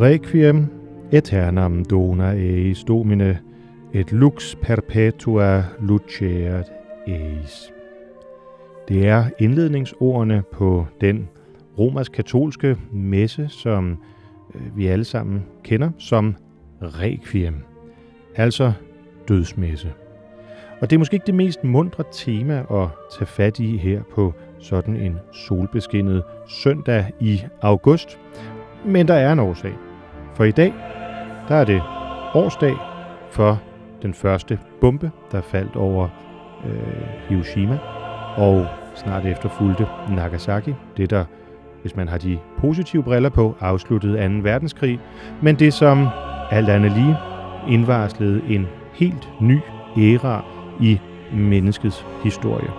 Requiem aeternam dona eis domine, et lux perpetua luceret eis. Det er indledningsordene på den romersk-katolske messe, som øh, vi alle sammen kender som Requiem, altså dødsmesse. Og det er måske ikke det mest mundre tema at tage fat i her på sådan en solbeskinnet søndag i august, men der er en årsag. For i dag, der er det årsdag for den første bombe, der faldt over øh, Hiroshima, og snart efter fulgte Nagasaki, det der, hvis man har de positive briller på, afsluttede 2. verdenskrig, men det som alt andet lige indvarslede en helt ny æra i menneskets historie.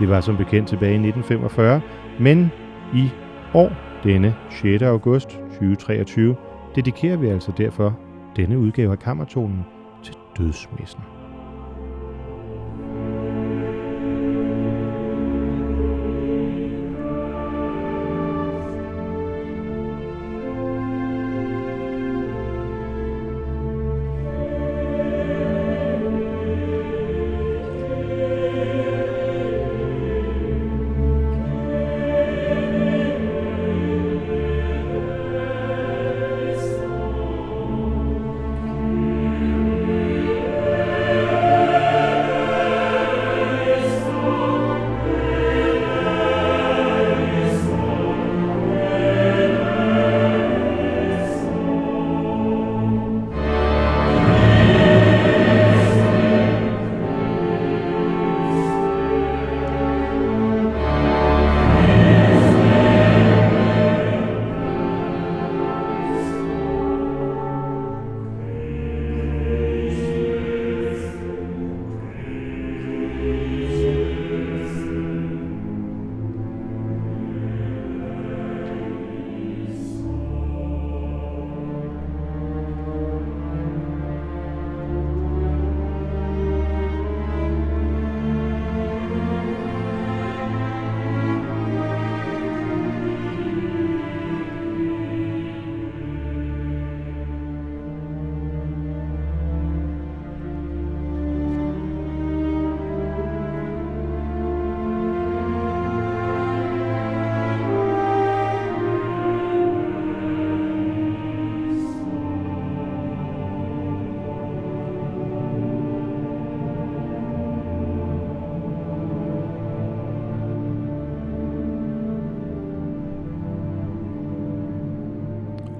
Det var som bekendt tilbage i 1945, men i år, denne 6. august 2023, dedikerer vi altså derfor denne udgave af Kammertonen til dødsmessen.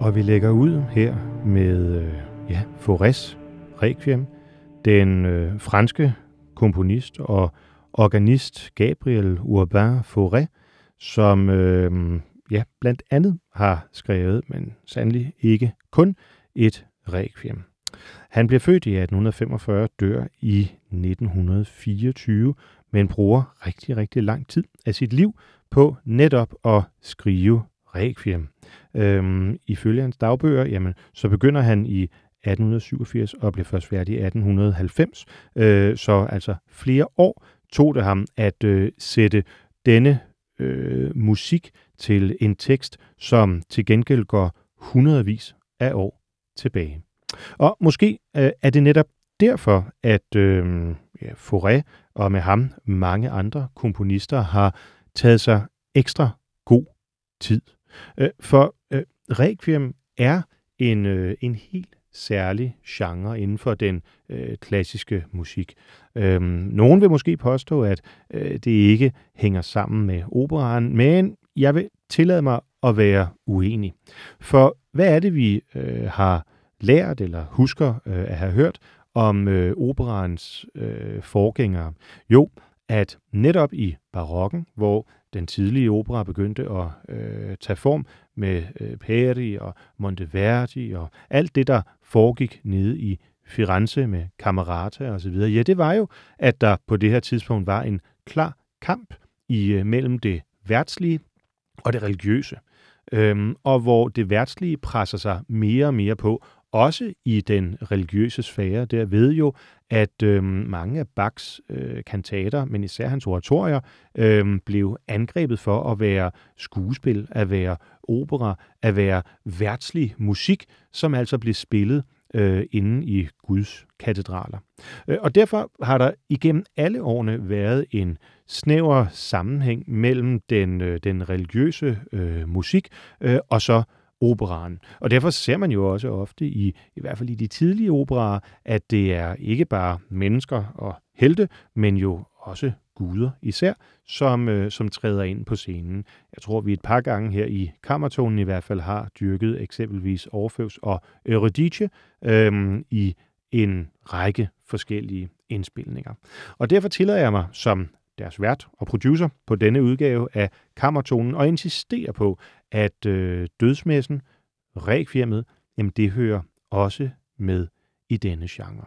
Og vi lægger ud her med øh, ja, Forres Requiem, den øh, franske komponist og organist Gabriel Urbain Fauré, som øh, ja, blandt andet har skrevet, men sandelig ikke kun, et requiem. Han bliver født i 1845, dør i 1924, men bruger rigtig, rigtig lang tid af sit liv på netop at skrive requiem. Øhm, ifølge hans dagbøger, jamen, så begynder han i 1887 og bliver først færdig i 1890. Øh, så altså flere år tog det ham at øh, sætte denne øh, musik til en tekst, som til gengæld går hundredvis af år tilbage. Og måske øh, er det netop derfor, at øh, ja, Fauré og med ham mange andre komponister har taget sig ekstra god tid Øh, for øh, Requiem er en, øh, en helt særlig genre inden for den øh, klassiske musik. Øhm, nogen vil måske påstå, at øh, det ikke hænger sammen med operaen, men jeg vil tillade mig at være uenig. For hvad er det, vi øh, har lært eller husker øh, at have hørt om øh, operaens øh, forgængere? Jo, at netop i barokken, hvor den tidlige opera begyndte at øh, tage form med øh, Peri og Monteverdi og alt det, der foregik nede i Firenze med Camerata og så videre, ja, det var jo, at der på det her tidspunkt var en klar kamp i øh, mellem det værtslige og det religiøse. Øhm, og hvor det værtslige presser sig mere og mere på også i den religiøse sfære. Der ved jo, at øh, mange af Bachs øh, kantater, men især hans oratorier, øh, blev angrebet for at være skuespil, at være opera, at være værtslig musik, som altså blev spillet øh, inde i Guds katedraler. Øh, og derfor har der igennem alle årene været en snæver sammenhæng mellem den, øh, den religiøse øh, musik øh, og så operaen. Og derfor ser man jo også ofte i, i hvert fald i de tidlige operaer, at det er ikke bare mennesker og helte, men jo også guder især, som, øh, som træder ind på scenen. Jeg tror, vi et par gange her i kammertonen i hvert fald har dyrket eksempelvis Orpheus og Eurydice øh, i en række forskellige indspilninger. Og derfor tillader jeg mig som deres vært og producer på denne udgave af Kammertonen og insisterer på, at øh, dødsmessen, rækfirmet, jamen det hører også med i denne genre.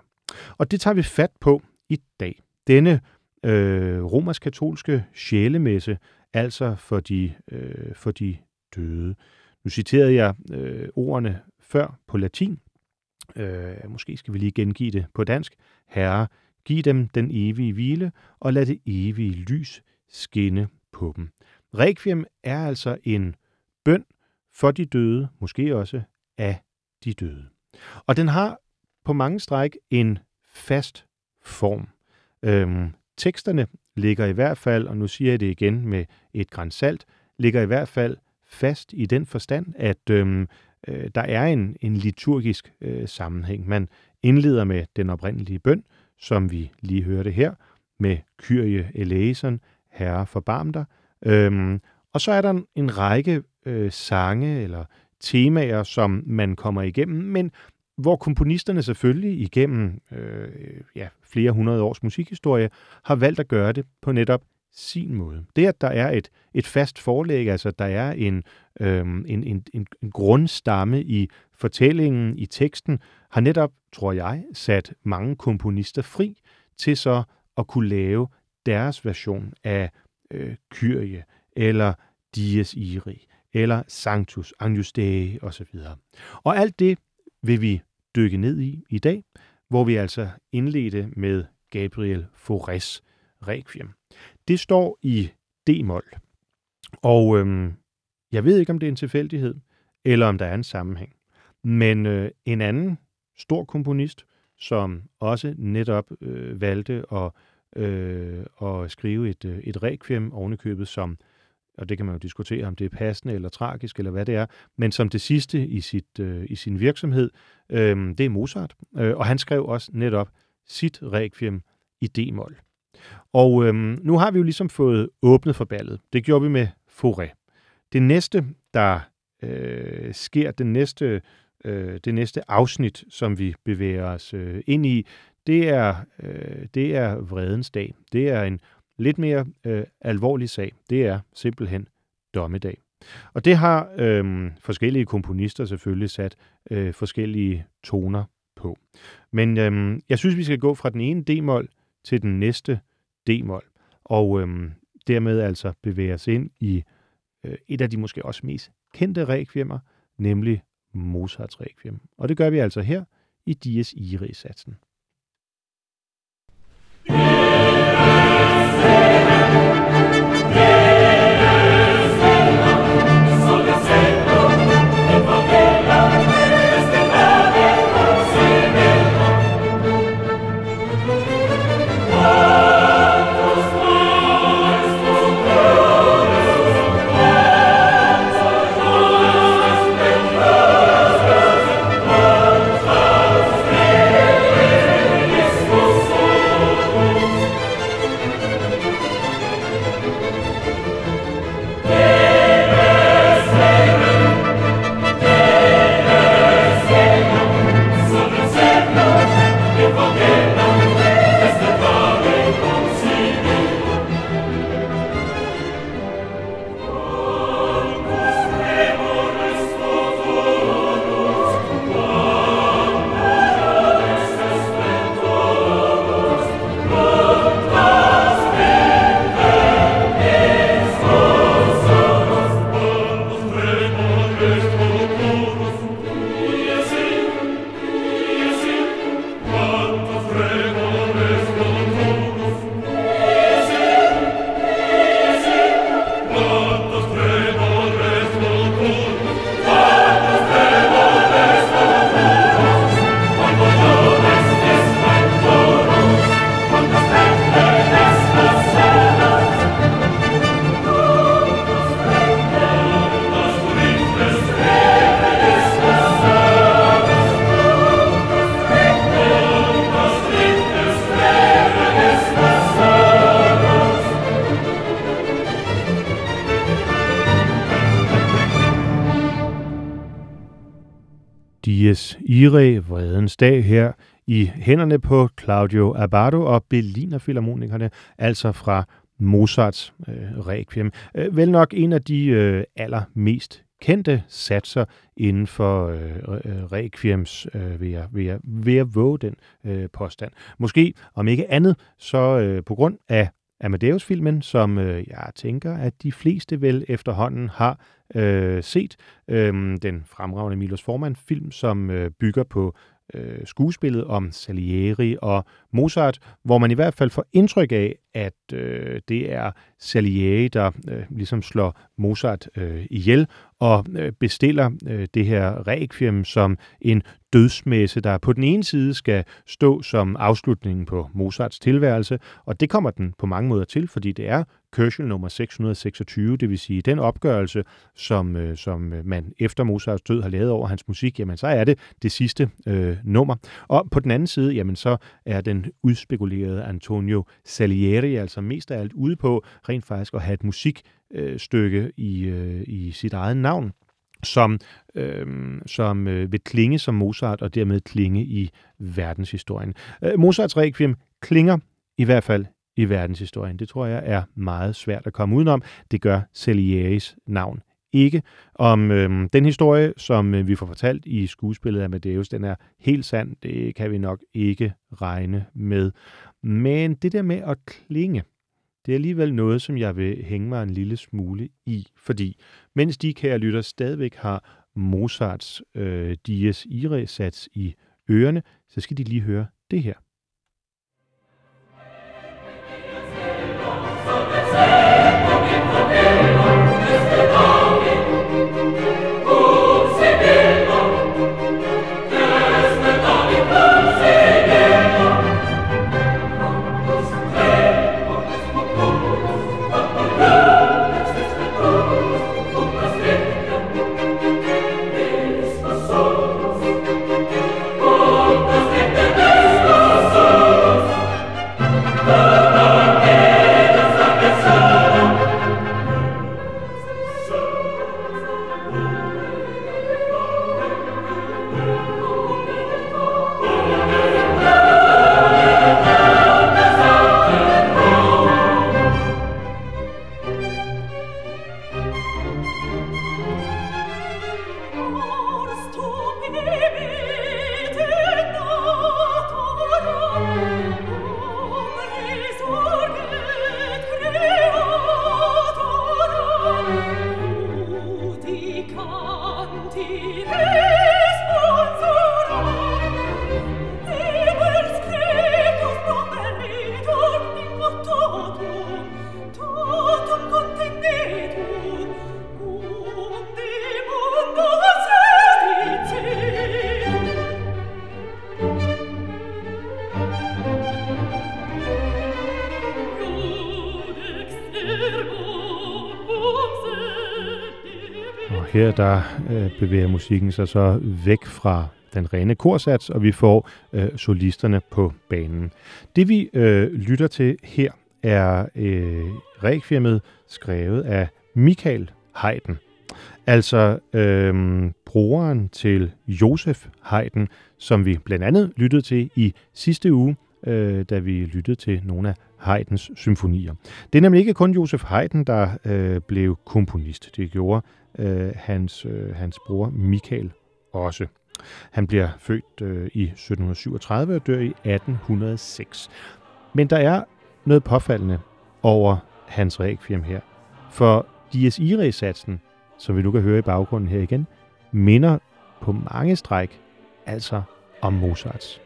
Og det tager vi fat på i dag. Denne øh, romersk-katolske sjælemesse, altså for de, øh, for de døde. Nu citerede jeg øh, ordene før på latin. Øh, måske skal vi lige gengive det på dansk. Herre, giv dem den evige hvile, og lad det evige lys skinne på dem. Requiem er altså en bøn for de døde, måske også af de døde. Og den har på mange stræk en fast form. Øhm, teksterne ligger i hvert fald, og nu siger jeg det igen med et grænsalt, ligger i hvert fald fast i den forstand, at øhm, øh, der er en, en liturgisk øh, sammenhæng. Man indleder med den oprindelige bøn, som vi lige hørte her, med Kyrie eleison, Herre forbarm dig. Øhm, og så er der en, en række øh, sange eller temaer, som man kommer igennem, men hvor komponisterne selvfølgelig igennem øh, ja, flere hundrede års musikhistorie har valgt at gøre det på netop sin måde. Det, at der er et, et fast forlæg, altså der er en, øh, en, en, en, en grundstamme i fortællingen, i teksten, har netop, tror jeg, sat mange komponister fri til så at kunne lave deres version af øh, Kyrie, eller Dies Irae, eller Sanctus, Agnus Dei osv. Og alt det vil vi dykke ned i i dag, hvor vi altså indledte med Gabriel Faurés Requiem. Det står i D-mol, og øhm, jeg ved ikke, om det er en tilfældighed, eller om der er en sammenhæng. Men øh, en anden stor komponist, som også netop øh, valgte at, øh, at skrive et, øh, et requiem ovenikøbet som og det kan man jo diskutere, om det er passende eller tragisk, eller hvad det er, men som det sidste i, sit, øh, i sin virksomhed, øh, det er Mozart. Øh, og han skrev også netop sit requiem i D-mol. Og øh, nu har vi jo ligesom fået åbnet for ballet. Det gjorde vi med Fauré. Det næste, der øh, sker, det næste, øh, det næste afsnit, som vi bevæger os øh, ind i, det er, øh, det er vredens dag. Det er en lidt mere øh, alvorlig sag, det er simpelthen dommedag. Og det har øh, forskellige komponister selvfølgelig sat øh, forskellige toner på. Men øh, jeg synes, vi skal gå fra den ene d-mol til den næste d-mol, og øh, dermed altså bevæge os ind i øh, et af de måske også mest kendte requiemer, nemlig Mozarts requiem. Og det gør vi altså her i Dies Irae-satsen. Dies Irae, Vredens dag, her i hænderne på Claudio Abbado og Berliner Philharmonikerne, altså fra Mozarts øh, Requiem. Øh, vel nok en af de øh, allermest kendte satser inden for øh, øh, Requiems, øh, vil, jeg, vil, jeg, vil jeg våge den øh, påstand. Måske, om ikke andet, så øh, på grund af Amadeus-filmen, som øh, jeg tænker, at de fleste vel efterhånden har øh, set. Øh, den fremragende Milos Forman-film, som øh, bygger på øh, skuespillet om Salieri og Mozart, hvor man i hvert fald får indtryk af, at øh, det er Salieri, der øh, ligesom slår Mozart øh, ihjel og øh, bestiller øh, det her requiem som en dødsmesse, der på den ene side skal stå som afslutningen på Mozarts tilværelse, og det kommer den på mange måder til, fordi det er Kørsel nummer 626, det vil sige den opgørelse, som, øh, som øh, man efter Mozarts død har lavet over hans musik, jamen så er det det sidste øh, nummer. Og på den anden side, jamen så er den udspekulerede Antonio Salieri altså mest af alt ude på rent faktisk at have et musikstykke i, øh, i sit eget navn, som, øh, som øh, vil klinge som Mozart og dermed klinge i verdenshistorien. Øh, Mozarts Requiem klinger i hvert fald i verdenshistorien. Det tror jeg er meget svært at komme udenom. Det gør Salieris navn ikke. Om øh, den historie, som øh, vi får fortalt i skuespillet Amadeus, den er helt sand. Det kan vi nok ikke regne med. Men det der med at klinge, det er alligevel noget, som jeg vil hænge mig en lille smule i, fordi mens de kære lytter stadigvæk har Mozarts øh, Dies Irae-sats i ørerne, så skal de lige høre det her. Her der øh, bevæger musikken sig så væk fra den rene korsats, og vi får øh, solisterne på banen. Det vi øh, lytter til her er øh, requiemet skrevet af Michael Haydn. Altså øh, broren til Josef Haydn, som vi blandt andet lyttede til i sidste uge, øh, da vi lyttede til nogle af Haydns symfonier. Det er nemlig ikke kun Josef Haydn, der øh, blev komponist. Det gjorde øh, hans, øh, hans bror Michael også. Han bliver født øh, i 1737 og dør i 1806. Men der er noget påfaldende over hans requiem her. For Dies Irae-satsen, som vi nu kan høre i baggrunden her igen, minder på mange stræk altså om Mozarts.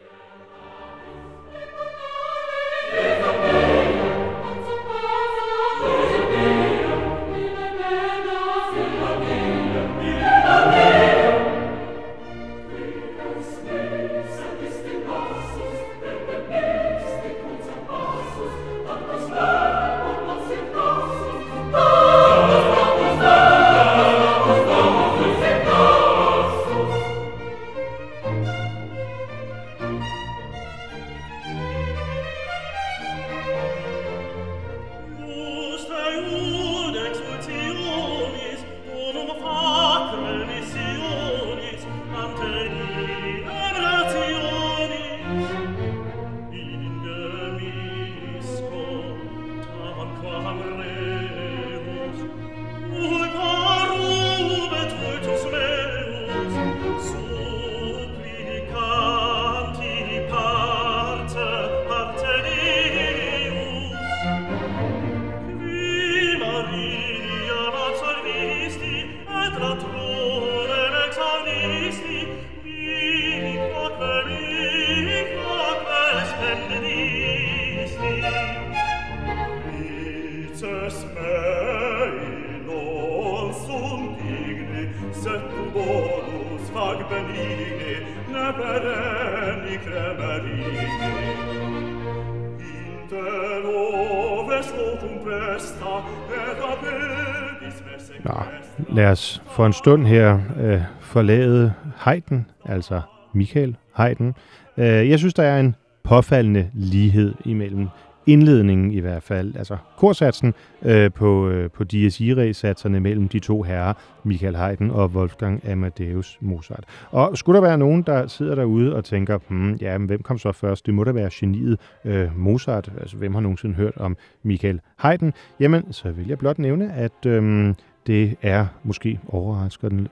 For en stund her øh, forlade Heiden, altså Michael Heiden. Øh, jeg synes, der er en påfaldende lighed imellem indledningen i hvert fald, altså korsatsen øh, på, øh, på Dies Irae-satserne mellem de to herrer, Michael Haydn og Wolfgang Amadeus Mozart. Og skulle der være nogen, der sidder derude og tænker, hmm, ja, men hvem kom så først? Det må da være geniet øh, Mozart. Altså, hvem har nogensinde hørt om Michael Haydn? Jamen, så vil jeg blot nævne, at øh, det er måske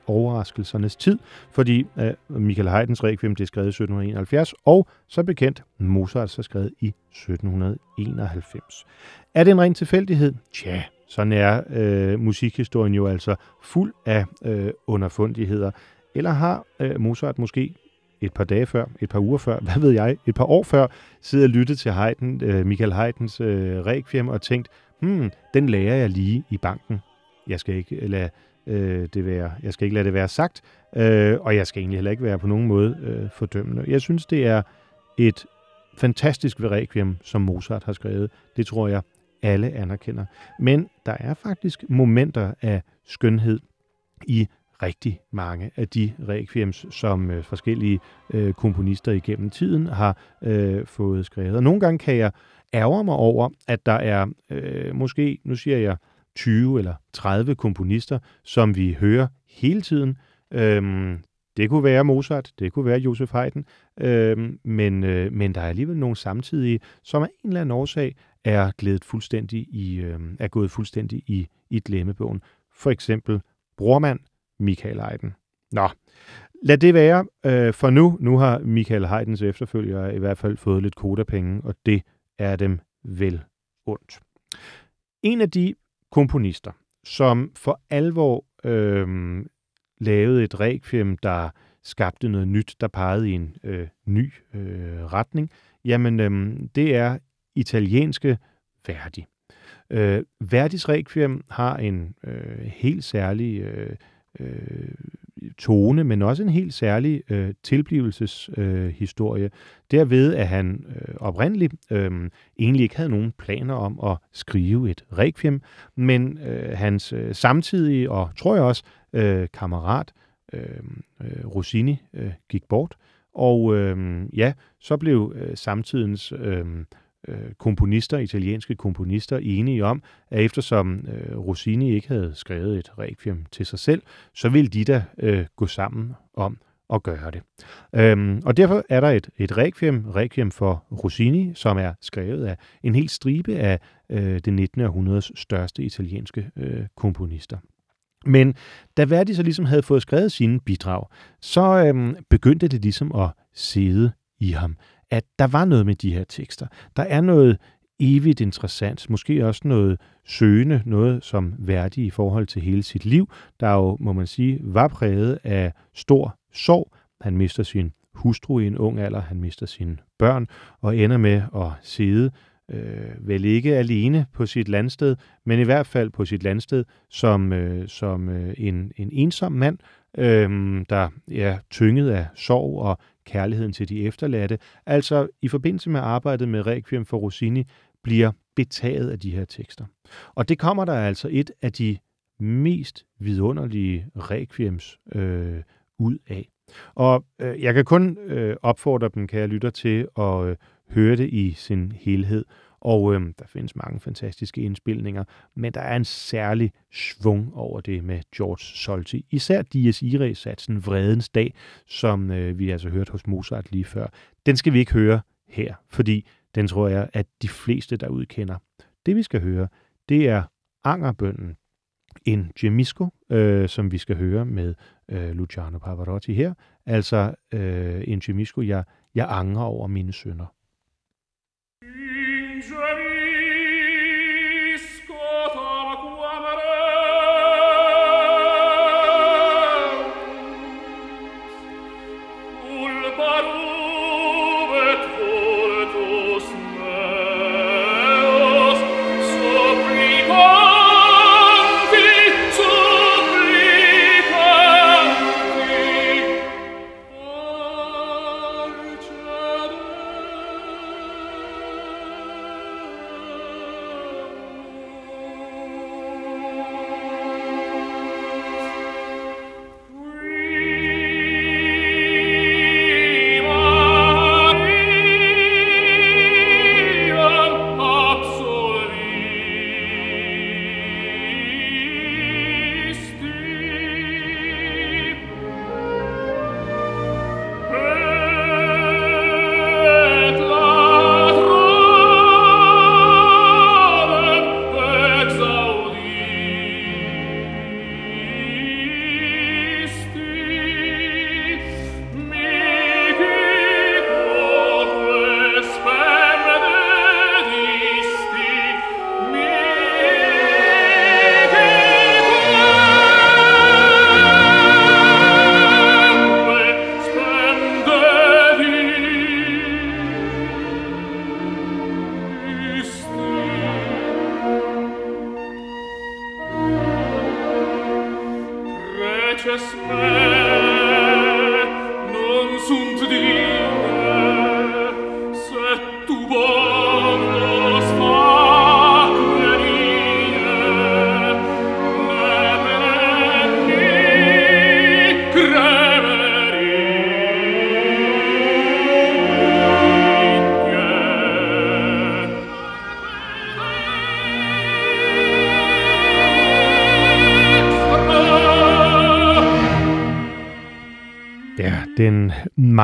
overraskelsernes tid, fordi uh, Michael Haydns Requiem det er skrevet i 1771, og så bekendt Mozart så skrevet i 1791. Er det en ren tilfældighed? Tja, sådan er øh, musikhistorien jo altså fuld af øh, underfundigheder. Eller har øh, Mozart måske et par dage før, et par uger før, hvad ved jeg, et par år før, siddet og lyttet til Haydn, øh, Michael Haydns øh, Requiem og tænkt, hmm, den lærer jeg lige i banken jeg skal ikke øh, lade øh, det være, jeg skal ikke lade det være sagt, øh, og jeg skal egentlig heller ikke være på nogen måde øh, fordømmende. Jeg synes, det er et fantastisk requiem, som Mozart har skrevet. Det tror jeg, alle anerkender. Men der er faktisk momenter af skønhed i rigtig mange af de requiems, som øh, forskellige øh, komponister igennem tiden har øh, fået skrevet. Og nogle gange kan jeg ærger mig over, at der er øh, måske, nu siger jeg, 20 eller 30 komponister, som vi hører hele tiden. Øhm, det kunne være Mozart, det kunne være Josef Haydn, øhm, men, øh, men der er alligevel nogle samtidige, som af en eller anden årsag er glædet fuldstændig i, øh, er gået fuldstændig i, i glemmebogen. For eksempel brormand Michael Haydn. Nå, lad det være øh, for nu. Nu har Michael Haydns efterfølgere i hvert fald fået lidt kodapenge, og det er dem vel ondt. En af de komponister, som for alvor øh, lavede et requiem, der skabte noget nyt, der pegede i en øh, ny øh, retning, jamen øh, det er italienske Verdi. Øh, Verdis requiem har en øh, helt særlig øh, øh, tone, men også en helt særlig øh, tilblivelseshistorie. Øh, Derved, at han øh, oprindeligt øh, egentlig ikke havde nogen planer om at skrive et requiem, men øh, hans øh, samtidige og, tror jeg også, øh, kammerat øh, øh, Rossini øh, gik bort. Og øh, ja, så blev øh, samtidens øh, øh, komponister, italienske komponister, enige om, at eftersom øh, Rossini ikke havde skrevet et requiem til sig selv, så ville de da øh, gå sammen om at gøre det. Øhm, og derfor er der et, et requiem, requiem for Rossini, som er skrevet af en hel stribe af øh, det 19. århundredes største italienske øh, komponister. Men da Verdi så ligesom havde fået skrevet sine bidrag, så øhm, begyndte det ligesom at sidde i ham at der var noget med de her tekster. Der er noget evigt interessant, måske også noget søgende, noget som værdig i forhold til hele sit liv, der jo, må man sige, var præget af stor sorg. Han mister sin hustru i en ung alder, han mister sine børn og ender med at sidde øh, vel ikke alene på sit landsted, men i hvert fald på sit landsted som, øh, som øh, en, en ensom mand, øh, der er tynget af sorg og kærligheden til de efterladte, altså i forbindelse med arbejdet med Requiem for Rossini, bliver betaget af de her tekster. Og det kommer der altså et af de mest vidunderlige requiems øh, ud af. Og øh, jeg kan kun øh, opfordre dem, kære lytter, til at øh, høre det i sin helhed. Og øh, der findes mange fantastiske indspilninger, men der er en særlig svung over det med George Solti. Især Dies Irae-satsen Vredens Dag, som øh, vi altså hørte hos Mozart lige før. Den skal vi ikke høre her, fordi den tror jeg, at de fleste derude kender. Det vi skal høre, det er Angerbønden, en gemisco, øh, som vi skal høre med øh, Luciano Pavarotti her. Altså øh, en gemisco, jeg, jeg angrer over mine sønder.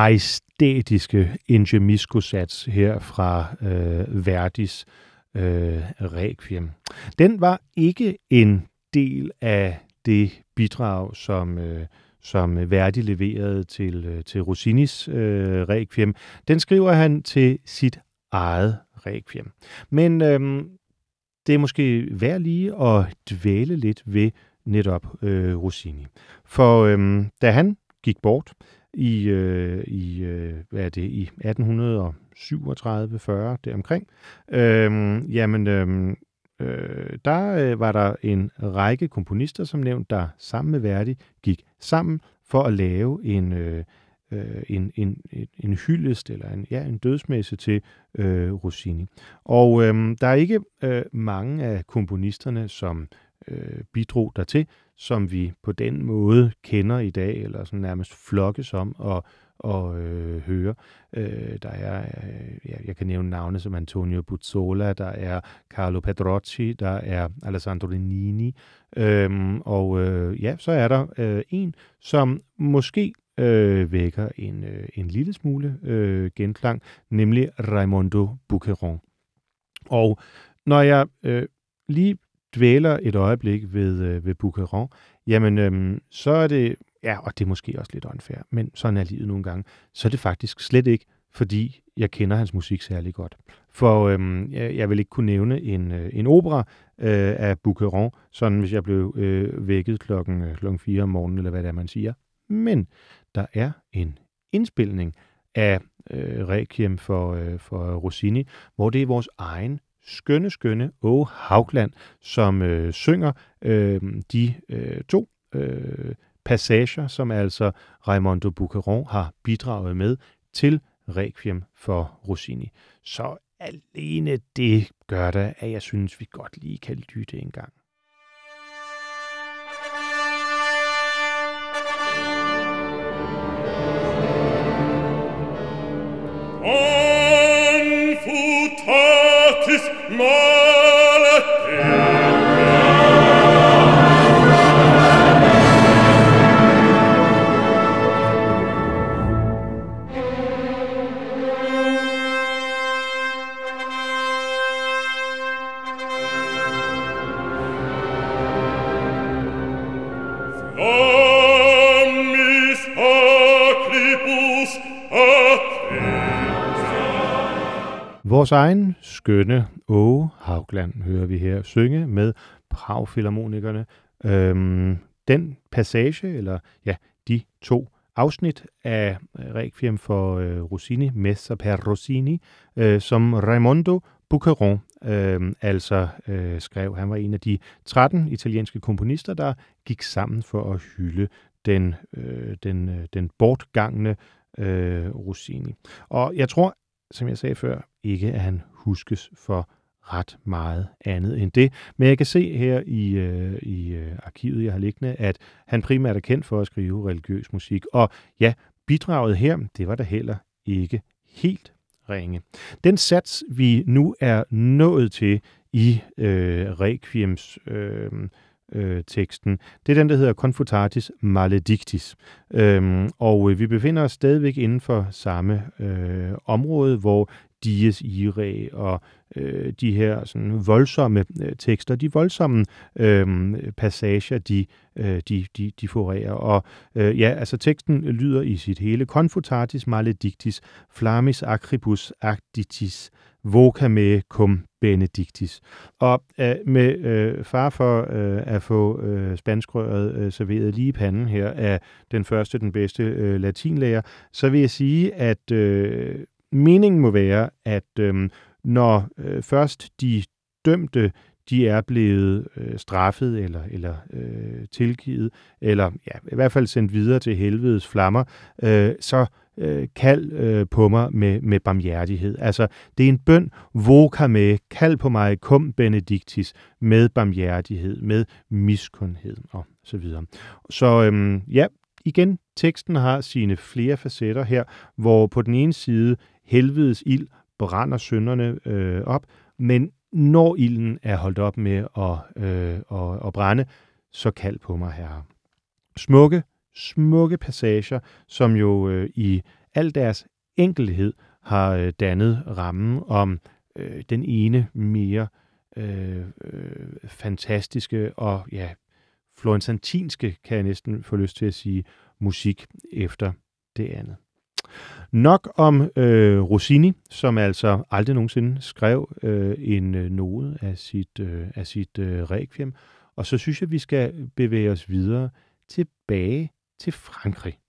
Majestætiske Ingemisco-sats her fra øh, Verdis øh, Requiem. Den var ikke en del af det bidrag, som, øh, som Verdi leverede til, øh, til Rossinis øh, Requiem. Den skriver han til sit eget Requiem. Men øh, det er måske værd lige at dvæle lidt ved netop øh, Rossini. For øh, da han gik bort, i, øh, i øh, hvad er det, i 1837 40 deromkring. Øh, jamen, øh, øh, der øh, var der en række komponister, som nævnt, der sammen med Verdi gik sammen for at lave en, øh, øh en, en, en, en hyldest eller en, ja, en dødsmesse til øh, Rossini. Og øh, der er ikke øh, mange af komponisterne, som øh, bidrog dertil, som vi på den måde kender i dag, eller sådan nærmest flokkes om og, og øh, høre. Øh, der er, øh, ja, jeg kan nævne navne som Antonio Buzzola, der er Carlo Pedrocci, der er Alessandro Nini, øh, og øh, ja, så er der øh, en, som måske øh, vækker en, øh, en lille smule øh, genklang, nemlig Raimondo Bucheron. Og når jeg øh, lige dvæler et øjeblik ved, øh, ved Boucheron, jamen øhm, så er det, ja, og det er måske også lidt unfair, men sådan er livet nogle gange, så er det faktisk slet ikke, fordi jeg kender hans musik særlig godt. For øhm, jeg, jeg vil ikke kunne nævne en, øh, en opera øh, af Boucheron, sådan hvis jeg blev øh, vækket klokken, øh, klokken 4 om morgenen, eller hvad det er, man siger. Men der er en indspilning af øh, Requiem for, øh, for Rossini, hvor det er vores egen skønne, skønne Åge Haugland, som øh, synger øh, de øh, to øh, passager, som altså Raimondo Bucheron har bidraget med til Requiem for Rossini. Så alene det gør da, at jeg synes, vi godt lige kan lytte en gang. It is ma Vores egen skønne Åge Haugland hører vi her synge med Prag-filharmonikerne. Øhm, den passage, eller ja, de to afsnit af øh, Requiem for øh, Rossini, Messa per Rossini, øh, som Raimondo Bucheron øh, altså øh, skrev. Han var en af de 13 italienske komponister, der gik sammen for at hylde den, øh, den, øh, den bortgangne øh, Rossini. Og jeg tror, som jeg sagde før, ikke, at han huskes for ret meget andet end det. Men jeg kan se her i, øh, i øh, arkivet, jeg har liggende, at han primært er kendt for at skrive religiøs musik. Og ja, bidraget her, det var da heller ikke helt ringe. Den sats, vi nu er nået til i øh, Requiems øh, øh, teksten. Det er den, der hedder Confutatis Maledictis. Øhm, og øh, vi befinder os stadigvæk inden for samme øh, område, hvor Dies Irae og øh, de her sådan voldsomme øh, tekster, de voldsomme øh, passager, de, øh, de, de, de forerer. Og øh, ja, altså teksten lyder i sit hele. Confutatis maledictis, flammis acribus actitis, voca me cum benedictis. Og øh, med øh, far for øh, at få øh, spanskrøret øh, serveret lige i panden her af den første, den bedste øh, latinlærer, så vil jeg sige, at øh, meningen må være, at øh, når øh, først de dømte de er blevet øh, straffet eller, eller øh, tilgivet, eller ja, i hvert fald sendt videre til helvedes flammer, øh, så øh, kald øh, på mig med, med barmhjertighed. Altså, det er en bøn, voka med, kald på mig, kom benedictis, med barmhjertighed, med miskundhed og så videre. Så øhm, ja, igen, teksten har sine flere facetter her, hvor på den ene side helvedes ild brænder sønderne øh, op, men når ilden er holdt op med at, øh, at, at brænde, så kald på mig, herre. Smukke, smukke passager, som jo øh, i al deres enkelhed har øh, dannet rammen om øh, den ene mere øh, øh, fantastiske og ja, florentinske, kan jeg næsten få lyst til at sige, musik efter det andet. Nok om øh, Rossini, som altså aldrig nogensinde skrev øh, en øh, node af sit, øh, af sit øh, requiem. Og så synes jeg, vi skal bevæge os videre tilbage til Frankrig.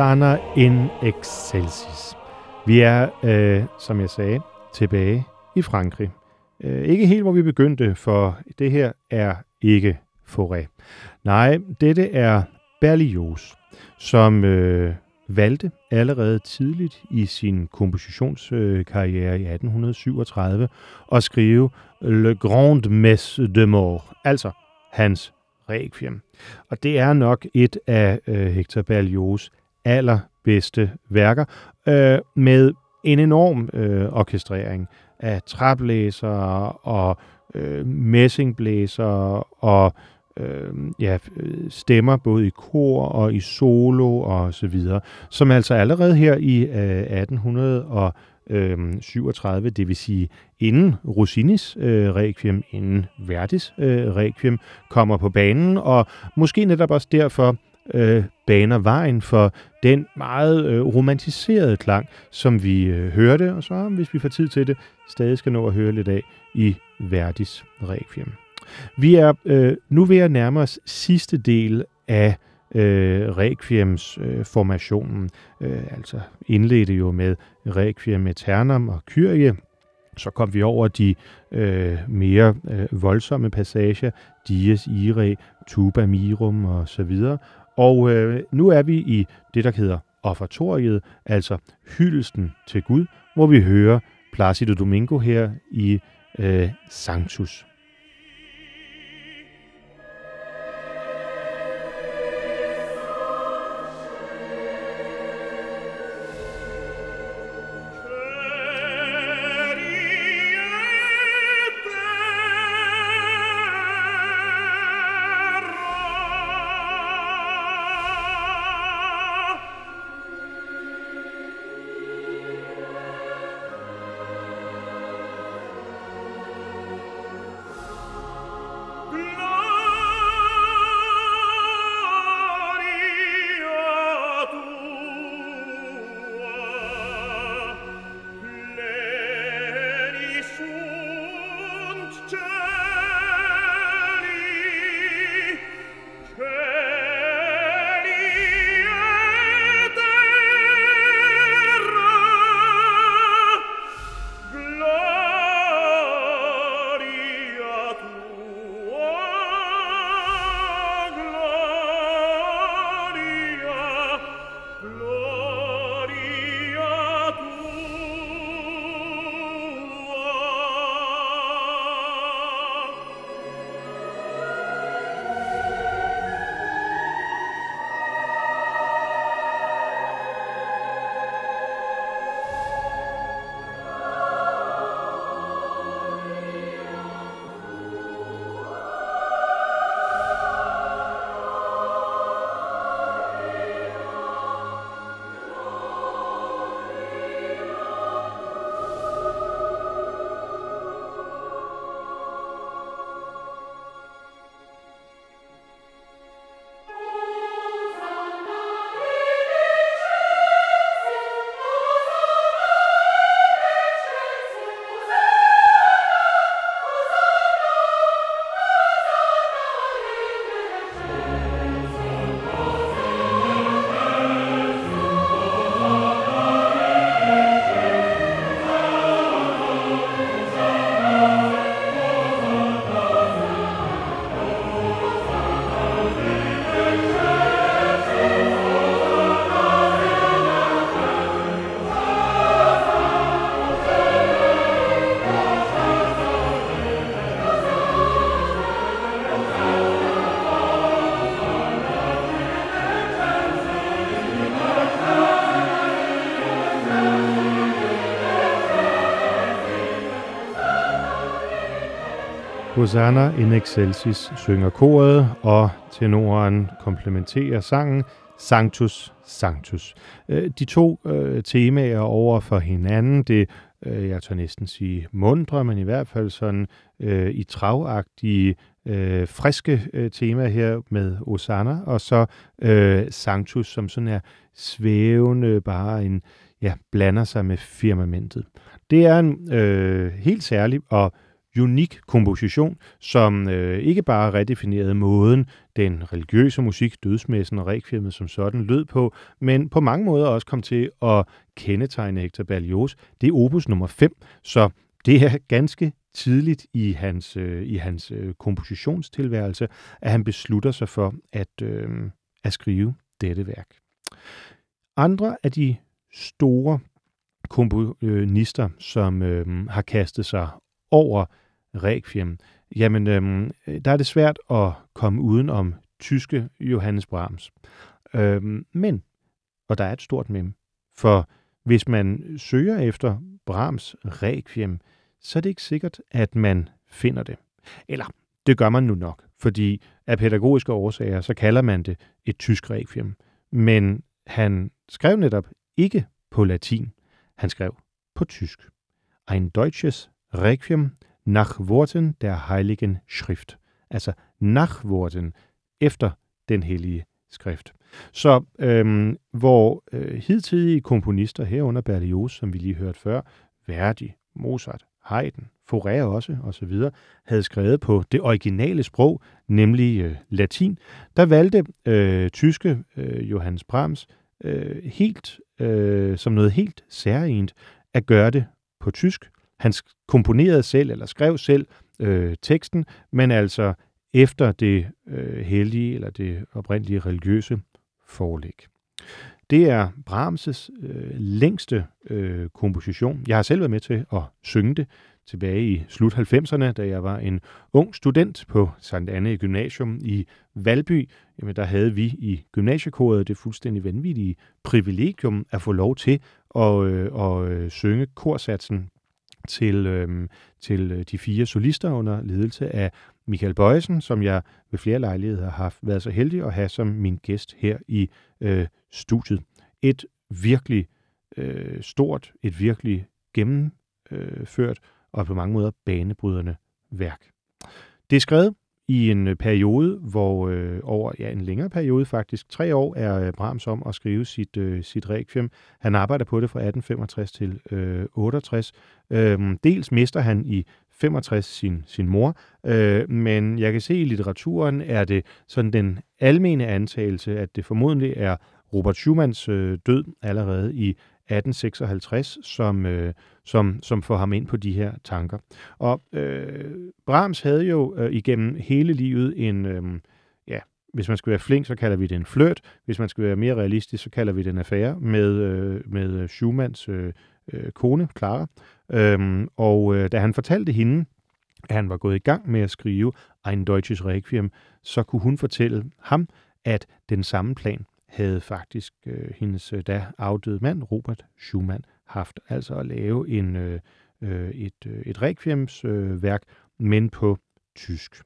Sana in excelsis. Vi er, øh, som jeg sagde, tilbage i Frankrig. øh, ikke helt, hvor vi begyndte, for det her er ikke Fauré. Nej, dette er Berlioz, som øh, valgte allerede tidligt i sin kompositionskarriere i 1837 at skrive Le Grand Messe de Mort, altså hans Requiem. Og det er nok et af øh, Hector Berlioz allerbedste værker, øh, med en enorm øh, orkestrering af træblæsere og øh, messingblæsere og øh, ja, stemmer både i kor og i solo og så videre, som altså allerede her i øh, 1837, øh, det vil sige inden Rossinis øh, Requiem, inden Verdis øh, Requiem, kommer på banen, og måske netop også derfor øh, baner vejen for den meget øh, romantiserede klang, som vi øh, hørte, og så hvis vi får tid til det, stadig skal nå at høre lidt af i Verdis Requiem. Vi er øh, nu ved at nærme os sidste del af øh, Requiems-formationen. Øh, øh, altså indledte jo med Requiem Eternam og Kyrie. Så kom vi over de øh, mere øh, voldsomme passager, Dies Irae, Tuba Mirum og så videre. Og øh, nu er vi i det, der hedder offertoriet, altså hyldesten til Gud, hvor vi hører Placido Domingo her i øh, Sanctus. Hosanna in excelsis synger koret, og tenoren komplementerer sangen Sanctus, Sanctus. Øh, de to øh, temaer over for hinanden, det øh, jeg tør næsten sige mundre, men i hvert fald sådan øh, i travagtige, øh, friske øh, tema her med Hosanna, og så øh, Sanctus, som sådan er svævende, bare en, ja, blander sig med firmamentet. Det er en øh, helt særlig og unik komposition, som øh, ikke bare redefinerede måden, den religiøse musik, dødsmessen og rekviemet som sådan lød på, men på mange måder også kom til at kendetegne Hector Berlioz. Det er opus nummer 5, så det er ganske tidligt i hans, øh, i hans øh, kompositionstilværelse, at han beslutter sig for at, øh, at skrive dette værk. Andre af de store komponister, som øh, har kastet sig over Requiem, jamen øhm, der er det svært at komme uden om tyske Johannes Brahms. Øhm, men, og der er et stort mem, for hvis man søger efter Brahms Requiem, så er det ikke sikkert, at man finder det. Eller det gør man nu nok, fordi af pædagogiske årsager, så kalder man det et tysk requiem. Men han skrev netop ikke på latin. Han skrev på tysk. Ein deutsches Requiem nach Worten der Heiligen Schrift. Altså nach Worten, efter den hellige skrift. Så øhm, hvor øh, hidtidige komponister herunder Berlioz, som vi lige hørte før, Verdi, Mozart, Haydn, Fauré også osv., havde skrevet på det originale sprog, nemlig øh, latin, der valgte øh, tyske øh, Johannes Brahms øh, helt øh, som noget helt særligt at gøre det på tysk. Han komponerede selv, eller skrev selv øh, teksten, men altså efter det øh, hellige eller det oprindelige religiøse forlæg. Det er Brahms' øh, længste øh, komposition. Jeg har selv været med til at synge det tilbage i slut 90'erne, da jeg var en ung student på Sankt Anne Gymnasium i Valby. Jamen, der havde vi i gymnasiekoret det fuldstændig vanvittige privilegium at få lov til at, øh, at øh, synge korsatsen Øhm, til, øh, til de fire solister under ledelse af Michael Bøjsen, som jeg ved flere lejligheder har været så heldig at have som min gæst her i øh, studiet. Et virkelig øh, stort, et virkelig gennemført og på mange måder banebrydende værk. Det er skrevet i en øh, periode, hvor øh, over ja, en længere periode faktisk, tre år er Brahms om at skrive sit, øh, sit requiem. Han arbejder på det fra 1865 til øh, 68. Øhm, dels mister han i 65 sin, sin mor, øh, men jeg kan se i litteraturen, er det sådan den almene antagelse, at det formodentlig er Robert Schumanns øh, død allerede i 1856, som, øh, som, som får ham ind på de her tanker. Og øh, Brahms havde jo øh, igennem hele livet en, øh, ja, hvis man skal være flink, så kalder vi det en flørt. Hvis man skal være mere realistisk, så kalder vi det en affære med, øh, med øh, Schumanns øh, øh, kone, Clara. Øhm, og øh, da han fortalte hende, at han var gået i gang med at skrive Ein Deutsches Requiem, så kunne hun fortælle ham, at den samme plan havde faktisk øh, hendes øh, da afdøde mand, Robert Schumann, haft. Altså at lave en, øh, øh et, øh, et requiemsværk, øh, men på tysk.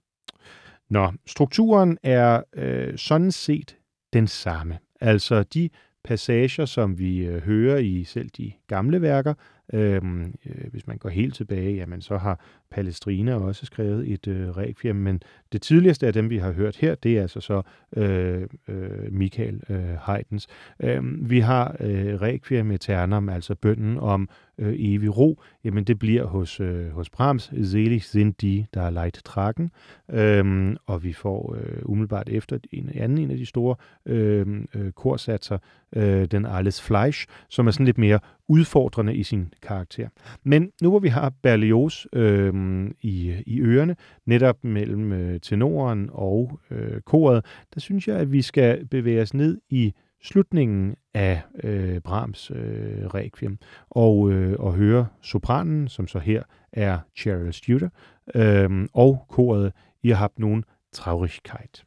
Nå, strukturen er øh, sådan set den samme. Altså de passager, som vi øh, hører i selv de gamle værker, Øhm, øh, hvis man går helt tilbage, jamen så har Palestrina også skrevet et øh, requiem, men det tidligste af dem, vi har hørt her, det er altså så øh, øh, Michael øh, Haydns. Øh, vi har øh, requiem eternam, altså bønden om øh, evig ro, jamen det bliver hos, øh, hos Brahms, Selig sind die, der er leit tragen, øhm, og vi får øh, umiddelbart efter en anden en af de store øh, øh, korsatser, øh, den Alles Fleisch, som er sådan lidt mere udfordrende i sin karakter. Men nu hvor vi har Berlioz øh, i, i ørerne, netop mellem øh, tenoren og øh, koret, der synes jeg, at vi skal bevæge os ned i slutningen af øh, Brahms øh, requiem og, øh, og høre sopranen, som så her er Cheryl Studer, øh, og koret I har haft nogen Traurigkeit.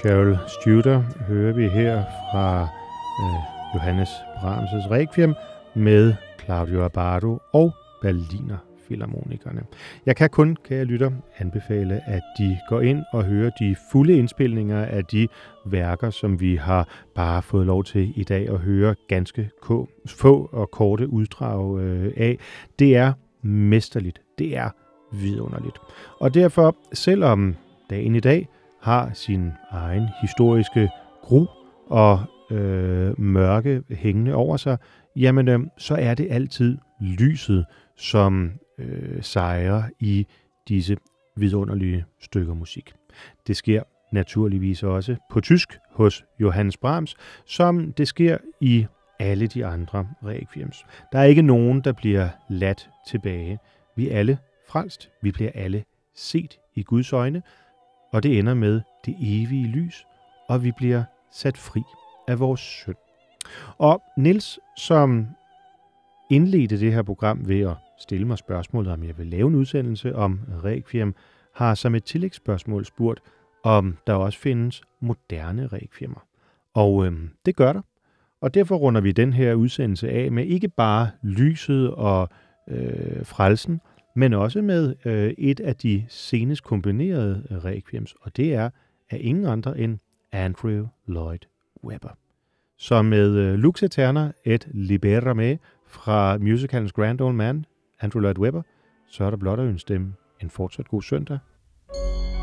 Cheryl Studer hører vi her fra øh, Johannes Brahms' Requiem med Claudio Abbado og Berliner Philharmonikerne. Jeg kan kun, kære lytter, anbefale, at de går ind og hører de fulde indspilninger af de værker, som vi har bare fået lov til i dag at høre ganske få og korte uddrag øh, af. Det er mesterligt. Det er vidunderligt. Og derfor, selvom dagen i dag har sin egen historiske gru og øh, mørke hængende over sig, jamen øh, så er det altid lyset, som øh, sejrer i disse vidunderlige stykker musik. Det sker naturligvis også på tysk hos Johannes Brahms, som det sker i alle de andre requiems. Der er ikke nogen, der bliver ladt tilbage. Vi er alle frelst. Vi bliver alle set i Guds øjne, og det ender med det evige lys, og vi bliver sat fri af vores synd. Og Nils, som indledte det her program ved at stille mig spørgsmålet, om jeg vil lave en udsendelse om Requiem, har som et tillægsspørgsmål spurgt, om der også findes moderne Requiem'er. Og øhm, det gør der. Og derfor runder vi den her udsendelse af med ikke bare lyset og øh, frelsen, men også med øh, et af de senest kombinerede øh, requiems, og det er af ingen andre end Andrew Lloyd Webber. Så med øh, Lux Eterna et Libera Me fra musicalens Grand Old Man, Andrew Lloyd Webber, så er der blot at ønske dem en fortsat god søndag. discussi